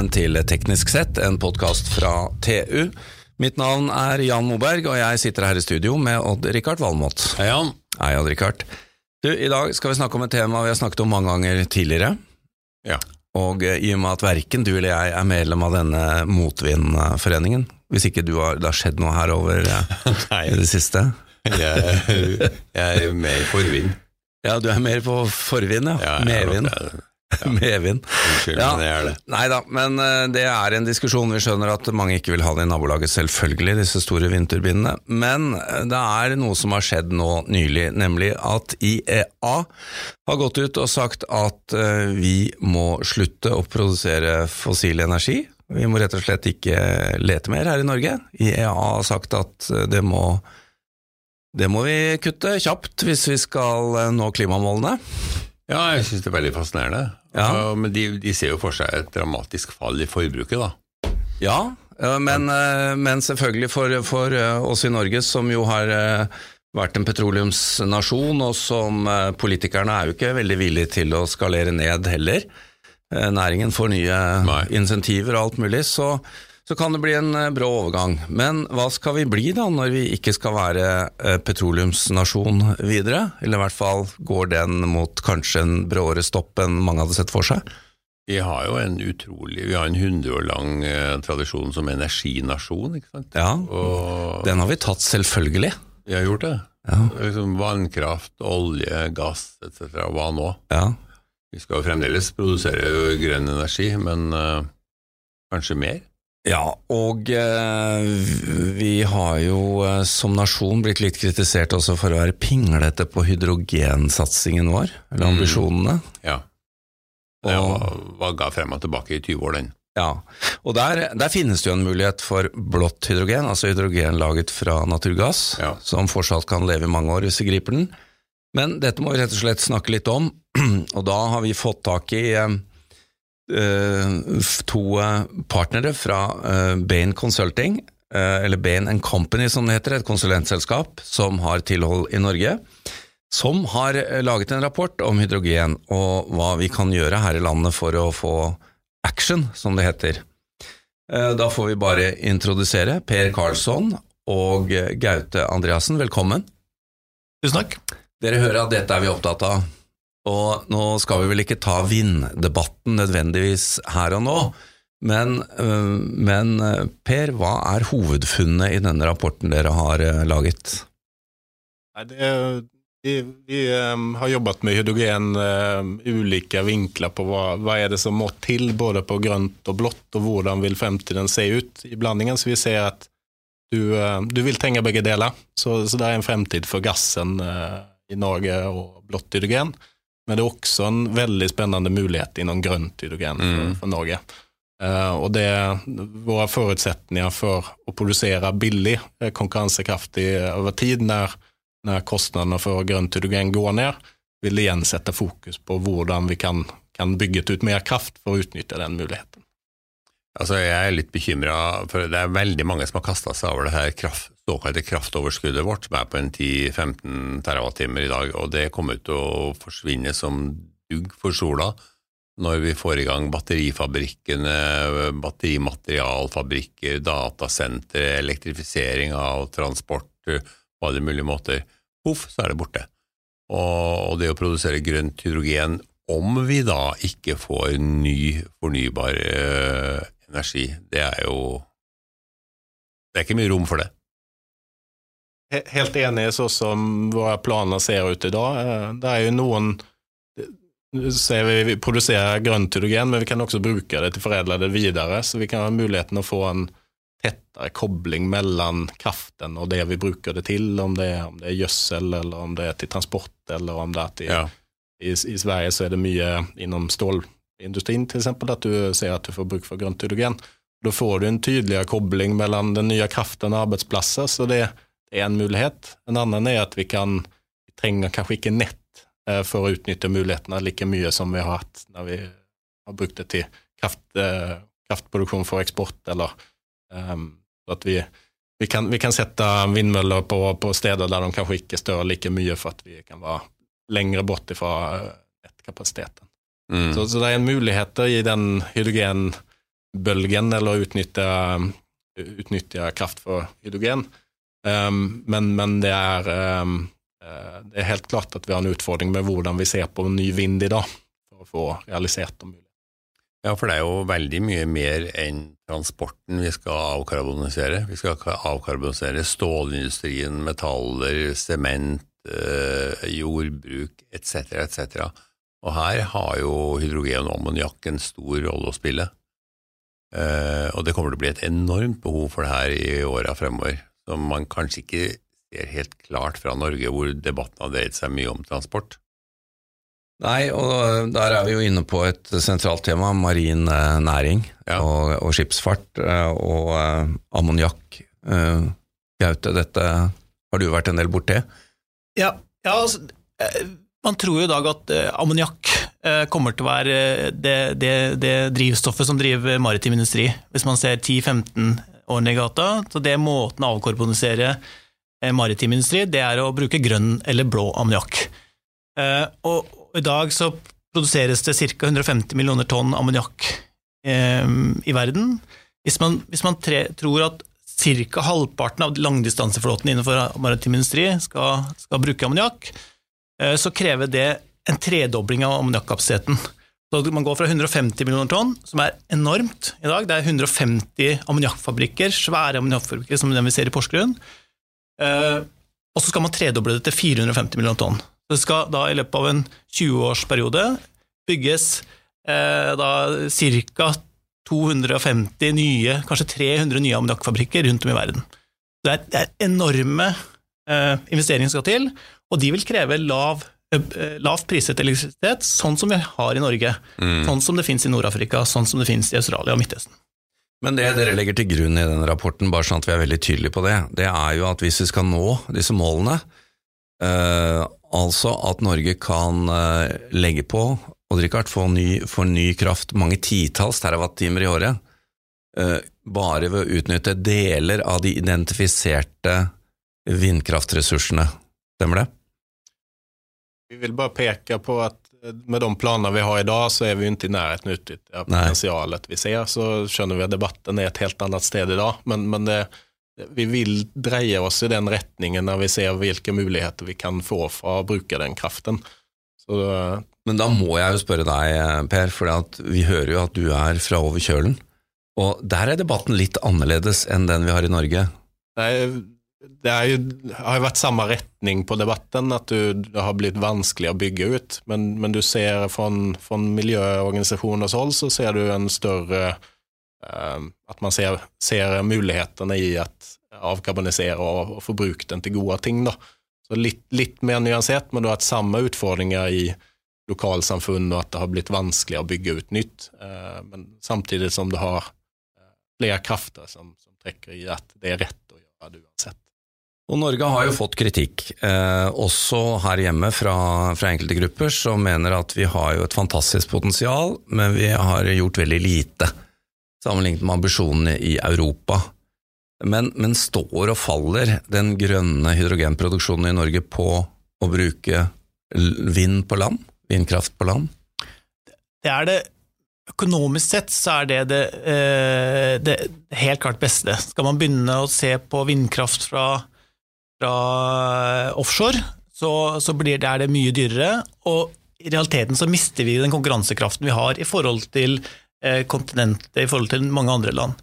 velkommen til Teknisk sett, en podkast fra TU. Mitt navn er Jan Moberg, og jeg sitter her i studio med Odd-Rikard Valmot. Hei, Jan. Hei, Odd-Rikard. Du, I dag skal vi snakke om et tema vi har snakket om mange ganger tidligere. Ja. Og eh, i og med at verken du eller jeg er medlem av denne motvindforeningen, hvis ikke du har, det har skjedd noe her over eh, i det siste jeg, jeg er med i forvind. Ja, du er mer på forvind, ja. Ja, Medvind. det. Medvind. Unnskyld, Ja. men jeg er det. Nei da, men eh, det er en diskusjon. Vi skjønner at mange ikke vil ha det i nabolaget, selvfølgelig, disse store vindturbinene. Men eh, det er noe som har skjedd nå nylig, nemlig at IEA har gått ut og sagt at eh, vi må slutte å produsere fossil energi. Vi må rett og slett ikke lete mer her i Norge. IEA har sagt at det må det må vi kutte kjapt hvis vi skal nå klimamålene. Ja, jeg syns det er veldig fascinerende. Ja. Og- Men de, de ser jo for seg et dramatisk fall i forbruket, da. Ja, men, eh, men selvfølgelig for, for eh, oss i Norge, som jo har eh, vært en petroleumsnasjon, og som politikerne er jo ikke veldig villige til å skalere ned heller. Næringen får nye Nei. insentiver og alt mulig, så, så kan det bli en eh, brå overgang. Men hva skal vi bli da, når vi ikke skal være eh, petroleumsnasjon videre? Eller i hvert fall går den mot kanskje en bråere stopp enn mange hadde sett for seg? Vi har jo en utrolig Vi har en hundre år lang eh, tradisjon som energinasjon, ikke sant. Ja, Og den har vi tatt selvfølgelig. vi har gjort det. Ja, Liksom vannkraft, olje, gass etc. Hva nå? ja. Vi skal jo fremdeles produsere grønn energi, men uh, kanskje mer? Ja, og eh, vi har jo eh, som nasjon blitt litt kritisert også for å være pinglete på hydrogensatsingen vår, eller Mm. ambisjonene. Ja. Det var, var ga frem og tilbake i 20 år, den. Ja, og der, der finnes det jo en mulighet for blått hydrogen, altså hydrogen laget fra naturgass, Ja. som fortsatt kan leve i mange år hvis vi griper den. Men dette må vi rett og slett snakke litt om, og da har vi fått tak i eh, to eh, partnere fra eh, Bain Consulting, eh, eller Bain Company som det heter, et konsulentselskap som har tilhold i Norge, som har eh, laget en rapport om hydrogen og hva vi kan gjøre her i landet for å få action, som det heter. Eh, Da får vi bare introdusere Per Karlsson og eh, Gaute Andreassen, velkommen. Tusen takk. Dere hører at dette er vi opptatt av, og nå skal vi vel ikke ta vinddebatten nødvendigvis her og nå, men, øh, men øh, Per, hva er hovedfunnet i denne rapporten dere har øh, laget? Nei, det, vi vi har jobbet med hydrogen, ulike vinkler på hva, hva er det som må til, både på grønt og blått, og hvordan vil fremtiden se ut i blandingen. Så vi ser at du, du vil trenge begge deler. Så, så det er en fremtid for gassen i Norge og blått hydrogen. Men det er også en veldig spennende mulighet innen grønt hydrogen for, Mm. for Norge. Uh, og det våre forutsetninger for å produsere billig, eh, konkurransekraftig over tid, når, når kostnadene for grønt hydrogen går ned, vil igjen sette fokus på hvordan vi kan, kan bygge ut mer kraft for å utnytte den muligheten. Altså, jeg er litt bekymra, for det er veldig mange som har kasta seg over det her kraft, såkalte kraftoverskuddet vårt, som er på en 10-15 terawattimer i dag, og det kommer til å forsvinne som dugg for sola når vi får i gang batterifabrikkene, batterimaterialfabrikker, datasentre, elektrifisering av transport på alle mulige måter. Poff, så er det borte. Og det å produsere grønt hydrogen, om vi da ikke får ny fornybar eh, energi, det er jo Det er ikke mye rom for det. Helt enig, så som våre planer ser ut i dag. Eh, Det er jo noen ser vi vi produserer grønt hydrogen, men vi kan også bruke det til å foredle det videre, så vi kan ha muligheten å få en tettere kobling mellom kraften og det vi bruker det til, om det er, om det er gjødsel, eller om det er til transport, eller om det er til Ja. I, I Sverige så er det mye innom stålindustrien til eksempel, at du ser at du får bruk for grønt hydrogen. Da får du en tydeligere kobling mellom den nye kraften og arbeidsplasser, så det er en mulighet. En annen er at vi kan vi trenger kanskje ikke nett eh, for å utnytte mulighetene like mye som vi har hatt når vi har brukt det til kraft, eh, kraftproduksjon for eksport, eller um, at vi, vi, kan, vi kan sette vindmøller på, på steder der de kanskje ikke stør like mye, for at vi kan være lengre bort fra nettkapasiteten. Mm. Så, så det er en muligheter i den hydrogenbølgen, eller utnytte, utnytte kraft for hydrogen. Um, men, men det, er, um, det er helt klart at vi har en utfordring med hvordan vi ser på ny vind i dag, for å få realisert det mulig. Ja, for det er jo veldig mye mer enn transporten vi skal avkarbonisere. Vi skal avkarbonisere stålindustrien, metaller, sement, øh, jordbruk etc., etc. Og her har jo hydrogen og ammoniakk en stor rolle å spille. Eh, og det kommer til å bli et enormt behov for det her i åra fremover som man kanskje ikke ser helt klart fra Norge, hvor debatten har dreid seg mye om transport. Nei, og der er vi jo inne på et sentralt tema, marin eh, næring ja. og, og, skipsfart eh, og uh, ammoniakk. Uh, Gaute, dette har du vært en del borti? Ja, ja altså, man tror jo i dag at uh, ammoniakk uh, kommer til å være det, det, det, drivstoffet som driver maritim industri. Hvis man ser 10-15 årene i gata. Så det måten å avkarbonisere eh, maritim industri, det er å bruke grønn eller blå ammoniakk. Eh, og i dag så produseres det ca. 150 millioner tonn ammoniakk eh, i verden. Hvis man, hvis man tre, tror at ca. halvparten av langdistanseflåten innenfor maritim industri skal, skal bruke ammoniakk, så krever det en tredobling av ammoniakkapasiteten. Så man går fra 150 millioner tonn, som er enormt i dag, det er 150 ammoniakkfabrikker, svære ammoniakkfabrikker som den vi ser i Porsgrunn, eh, og så skal man tredoble det til 450 millioner tonn. Det skal da i løpet av en 20-årsperiode bygges eh, ca. 250 nye, kanskje 300 nye ammoniakkfabrikker rundt om i verden. Det det er enorme eh, investeringer skal til, og de vil kreve lav Eh, lavt priset elektrisitet, sånn som vi har i Norge. Mm. Sånn som det finnes i Nord-Afrika, sånn som det finnes i Australia og Midtøsten. Men det dere legger til grunn i den rapporten, bare sånn at vi er veldig tydelige på det, det er jo at hvis vi skal nå disse målene, eh, altså at Norge kan eh, legge på og Richard, få ny, få ny kraft, mange titalls terawattimer i året, eh, bare ved å utnytte deler av de identifiserte vindkraftressursene. Stemmer det? Vi vil bare peke på at eh, med de planer vi har i dag, så er vi ikke i nærheten av potensialet vi ser. Så skjønner vi at debatten er et helt annet sted i dag, men, men det, vi vil dreie oss i den retningen når vi ser hvilke muligheter vi kan få fra å bruke den kraften. Så, men da må jeg jo spørre deg, Per, for vi hører jo at du er fra over kjølen. Og der er debatten litt annerledes enn den vi har i Norge. Nei, det jo, har jo vært samme retning på debatten, at du, det har blitt vanskelig å bygge ut. Men, men du ser fra, fra miljøorganisasjoners hold så ser du en større eh, At man ser, ser, mulighetene i å avkarbonisere og, og få brukt den til gode ting. Da. Så litt, litt mer nyansert, men du har hatt samme utfordringer i lokalsamfunn, og at det har blitt vanskelig å bygge ut nytt. Eh, men samtidig som du har eh, flere krefter som, som trekker i at det er rett å gjøre det uansett. Og Norge har jo fått kritikk, eh, også her hjemme fra, fra, enkelte grupper, som mener at vi har jo et fantastisk potensial, men vi har gjort veldig lite sammenlignet med ambisjonene i Europa. Men, men står og faller den grønne hydrogenproduksjonen i Norge på å bruke vind på land? Vindkraft på land? Det er det Økonomisk sett så er det det, eh, det helt klart beste. Skal man begynne å se på vindkraft fra fra eh, offshore, så, så blir det, er det mye dyrere. Og i realiteten så mister vi den konkurransekraften vi har i forhold til eh, kontinentet, i forhold til mange andre land.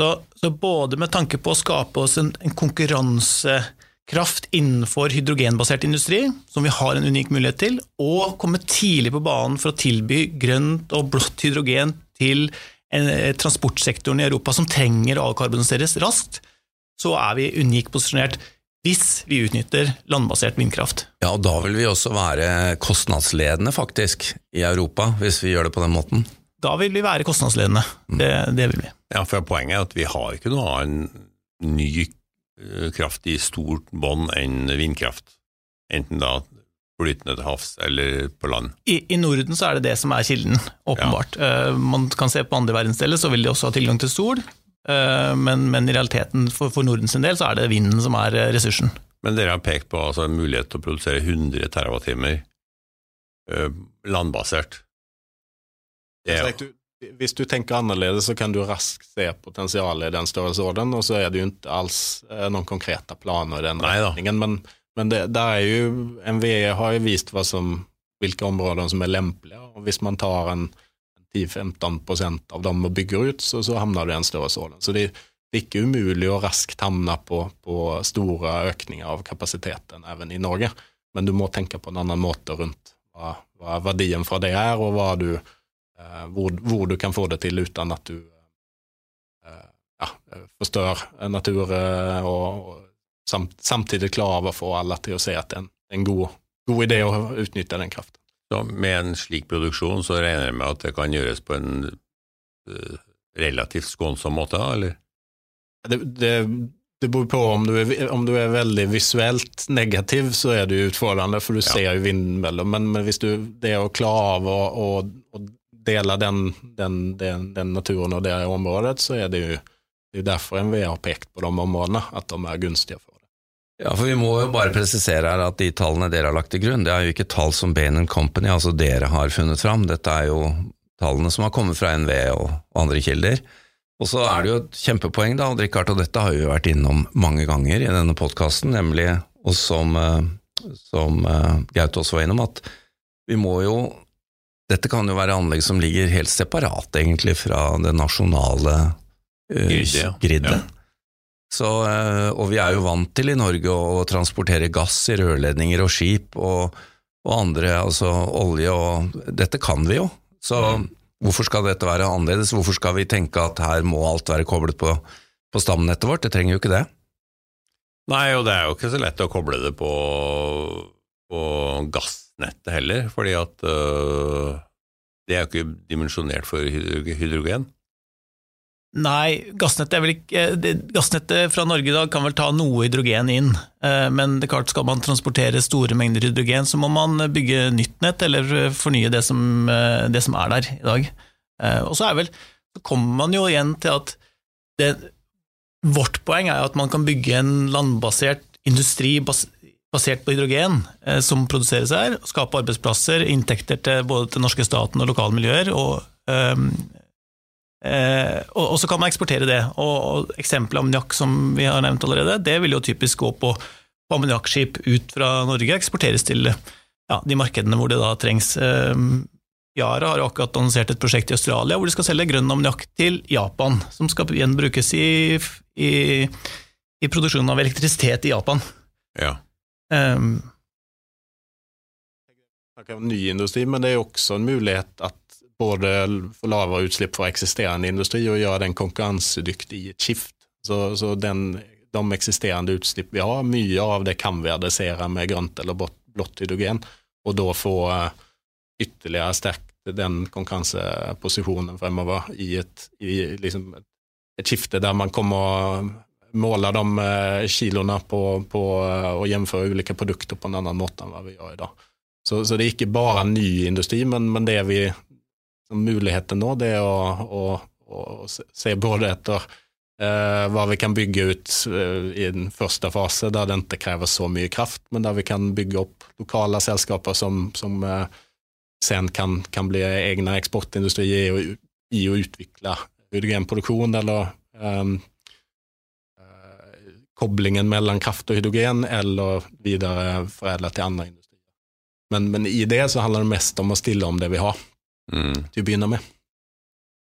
Så, så, både med tanke på å skape oss en, en konkurransekraft innenfor hydrogenbasert industri, som vi har en unik mulighet til, og komme tidlig på banen for å tilby grønt og blått hydrogen til en, eh, transportsektoren i Europa som trenger å avkarboniseres raskt, så er vi unikt posisjonert hvis vi utnytter landbasert vindkraft. Ja, og da vil vi også være kostnadsledende, faktisk, i Europa, hvis vi gjør det på den måten. Da vil vi være kostnadsledende, det, det vil vi. Ja, for Poenget er at vi har ikke noe annen ny eh, kraft i stort bånd enn vindkraft. Enten da flytende til havs eller på land. I, I, Norden så er det det som er kilden, åpenbart. Ja. Uh, man kan se på andre verdensdeler, så vil de også ha tilgang til sol. Eh, men, men, i realiteten, for, for Nordens del, så er det vinden som er eh, ressursen. Men dere har pekt på altså, en mulighet til å produsere 100 TWh uh, landbasert. Det, hvis du tenker annerledes, så kan du raskt se potensialet i den størrelsesorden, og så er det jo ikke alls eh, noen konkrete planer i den retningen. Men, men det, det, er jo NVE har jo vist hva som, hvilke områder som er lempelige, og hvis man tar en 10-15% av dem man bygger ut, så, så havner du i en størrelsesorden. Så det, det er ikke umulig å raskt havne på, på store økninger av kapasiteten even i Norge, men du må tenke på en annen måte rundt hva, hva verdien fra det er, og du Eh, hvor, hvor, du kan få det til uten at du eh, ja, forstør natur, eh, og, samt, samtidig klarer å få alle til å se at det er en, en god, god, idé å utnytte den kraften. Så med en slik produksjon så regner jeg med at det kan gjøres på en uh, relativt skånsom måte, eller? Det, det, det beror på om du, er, om du, er, veldig visuelt negativ, så er det utfordrende, for du ja. ser jo vindmøller. Men, men, hvis du, det å klare av å, å, å dele den, den, den, den, naturen og det området, så er det jo det er derfor NVE har pekt på de områdene, at de er gunstige for. Ja, for Vi må jo bare presisere her at de tallene dere har lagt til grunn, det er jo ikke tall som Bain Company, altså dere, har funnet fram. Dette er jo tallene som har kommet fra NVE og, andre kilder. Og så er det jo et kjempepoeng, da, og Richard, og dette har vi jo vært innom mange ganger i denne podkasten, nemlig, og som, eh, som eh, Gaute også var innom, at vi må jo dette kan jo være anlegg som ligger helt separat, egentlig, fra det nasjonale uh, griddet. Ja. Så, uh, og vi er jo vant til i Norge å transportere gass i rørledninger og skip og, og andre, altså olje og Dette kan vi jo. Så mm. hvorfor skal dette være annerledes? Hvorfor skal vi tenke at her må alt være koblet på, på stamnettet vårt? Det trenger jo ikke det. Nei, og det er jo ikke så lett å koble det på, på gassnettet heller, fordi at øh, det er jo ikke dimensjonert for hydrogen. Nei, det, gassnettet fra Norge i dag kan vel ta noe hydrogen inn, uh, men det er klart skal man transportere store mengder hydrogen, så må man bygge nytt nett eller fornye det som, det som er der i dag. Og så vel, så kommer man jo igjen til at det, vårt poeng er at man kan bygge en landbasert industri basert på hydrogen eh, som produseres her, skape arbeidsplasser, inntekter til både til norske staten og lokale miljøer. og, eh, og, og, så kan man eksportere det. Og, og Eksempelet ammoniakk som vi har nevnt allerede, det vil jo typisk gå på, på ammoniakkskip ut fra Norge, eksporteres til ja, de markedene hvor det da trengs. Eh, Yara har jo akkurat annonsert et prosjekt i Australia hvor de skal selge grønn ammoniakk til Japan, som skal igjen brukes i, i, i produksjonen av elektrisitet i Japan. Ja. Um, ny industri, men det er også en mulighet at både få lavere utslipp for eksisterende industri og gjøre den konkurransedyktig i et skift. Så, så den, de eksisterende utslipp vi har, mye av det kan vi adressere med grønt eller blått hydrogen, og da få uh, ytterligere sterkt den konkurranseposisjonen fremover i et, i liksom et skifte der man kommer måle de eh, kiloene på, på og å gjennomføre ulike produkter på en annen måte enn hva vi gjør i dag. Så, så det er ikke bare ny industri, men, men det vi muligheten nå, det er å, å, å se både etter eh, hva vi kan bygge ut eh, i den første fase, der det ikke krever så mye kraft, men der vi kan bygge opp lokale selskaper som, som eh, sen kan, kan, bli egne eksportindustrier i, i, å utvikle hydrogenproduksjon eller um, koblingen mellom kraft og hydrogen, eller videre foredla til andre industrier. Men, men, i det så handler det mest om å stille om det vi har, mm. til å begynne med.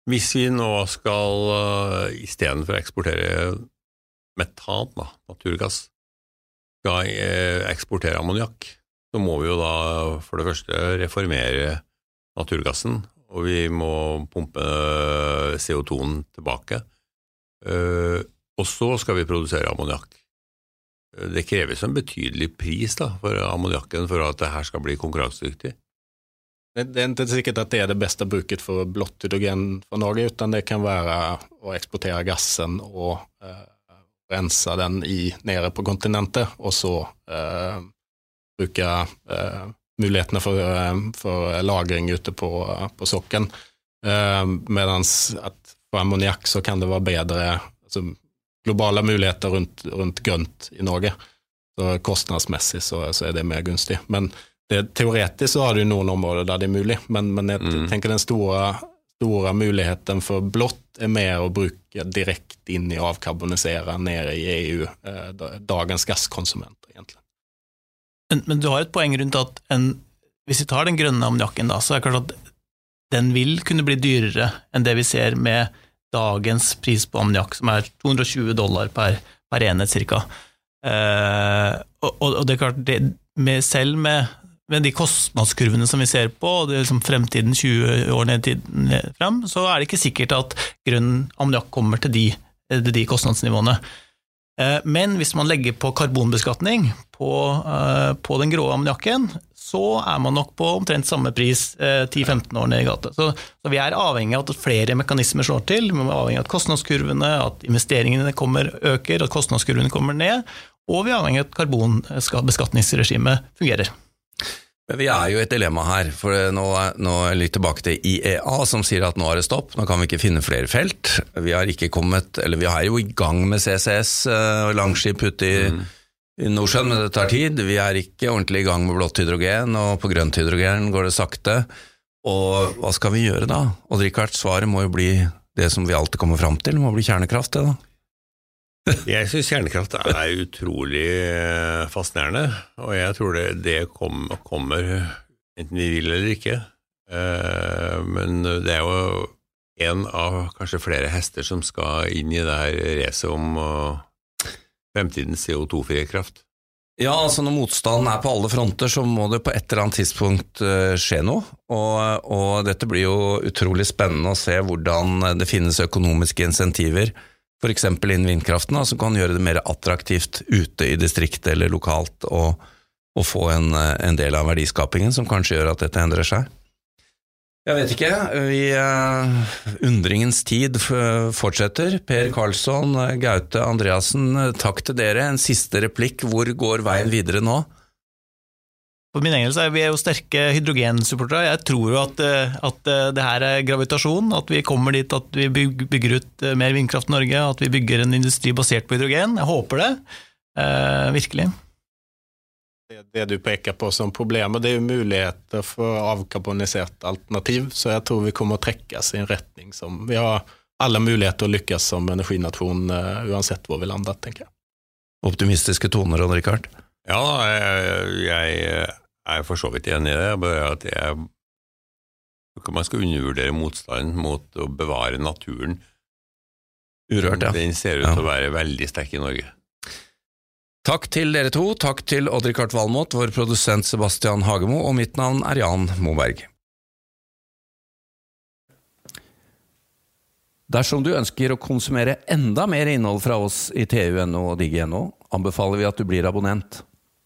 Hvis vi nå skal, uh, istedenfor å eksportere metan, da, naturgass, skal uh, eksportere ammoniakk, så må vi jo da for det første reformere naturgassen, og vi må pumpe uh, CO2-en tilbake. Og så skal vi produsere ammoniakk. Det kreves en betydelig pris da, for ammoniakken for at det her skal bli konkurransedyktig. Det er ikke sikkert at det er det beste bruket for blått hydrogen for Norge, utan det kan være å eksportere gassen og eh, rense den i, nede på kontinentet, og så eh, bruke eh, mulighetene for, eh, for, lagring ute på, på sokken. Eh, mens for ammoniakk så kan det være bedre altså, globale muligheter rundt, rundt grønt i Norge. Så kostnadsmessig så, så, er det mer gunstig. Men det, teoretisk så har du noen områder der det er mulig, men, men jeg mm. tenker den store, store muligheten for blått er mer å bruke direkte inn i avkarbonisere nede i EU, eh, dagens gasskonsumenter, egentlig. Men, men, du har et poeng rundt at en, hvis vi tar den grønne ammoniakken, så er det klart at den vil kunne bli dyrere enn det vi ser med dagens pris på ammoniakk, som er 220 dollar per, per enhet ca. Eh, og, og, det er klart, det, med, selv med med de kostnadskurvene som vi ser på, og det er liksom fremtiden 20 år ned, tiden frem, så er det ikke sikkert at grønn ammoniakk kommer til de, de, kostnadsnivåene. Eh, men hvis man legger på karbonbeskatning på, eh, på den grå ammoniakken, så er man nok på omtrent samme pris 10-15 eh, år ned i gata. Så, så, vi er avhengig av at flere mekanismer slår til. Vi er avhengig av at kostnadskurvene, at investeringene kommer, øker, at kostnadskurvene kommer ned. Og vi er avhengig av at karbonbeskatningsregimet fungerer. Men Vi er jo et dilemma her, for nå, nå er litt tilbake til IEA, som sier at nå er det stopp, nå kan vi ikke finne flere felt. Vi har ikke kommet, eller vi er jo i gang med CCS, uh, eh, Langskip ute i, mm. i Nordsjøen, men det tar tid. Vi er ikke ordentlig i gang med blått hydrogen, og på grønt hydrogen går det sakte. Og hva skal vi gjøre da? Og Richard, svaret må jo bli det som vi alltid kommer fram til, det må bli kjernekraft, det da. Jeg syns kjernekraft er utrolig eh, fascinerende, og jeg tror det, det kom, kommer enten vi vil eller ikke. Eh, men det er jo en av kanskje flere hester som skal inn i det her racet om fremtidens CO2-frie kraft. Ja, altså når motstanden er på alle fronter, så må det på et eller annet tidspunkt eh, skje noe. Og, og dette blir jo utrolig spennende å se hvordan det finnes økonomiske insentiver f.eks. innen vindkraften, som kan gjøre det mer attraktivt ute i distriktet eller lokalt å, få en, en, del av verdiskapingen som kanskje gjør at dette endrer seg? Jeg vet ikke. Vi, uh, undringens tid fortsetter. Per Karlsson, Gaute Andreassen, takk til dere. En siste replikk. Hvor går veien videre nå? For min egen er vi er jo sterke hydrogensupportere. Jeg tror jo at, eh, at, eh, det her er gravitasjon, at vi kommer dit at vi bygger ut eh, mer vindkraft i Norge, at vi bygger en industri basert på hydrogen. Jeg håper det. Eh, virkelig. Det, det, du peker på som problemet, det er jo muligheter for avkarbonisert alternativ, så jeg tror vi kommer å trekkes i en retning som Vi har alle muligheter å lykkes som energinasjon uansett hvor vi lander, tenker jeg. Optimistiske toner, Odd Rikard? Ja, jeg, jeg jeg er for så vidt enig i det. bare at jeg man skal undervurdere motstanden mot å bevare naturen. Urørt, ja. Den ser ut til ja. å være veldig sterk i Norge. Takk til dere to. Takk til Odd-Rikard Valmot, vår produsent Sebastian Hagemo, og mitt navn er Jan Moberg. Dersom du ønsker å konsumere enda mer innhold fra oss i TU.no og Digi.no, anbefaler vi at du blir abonnent.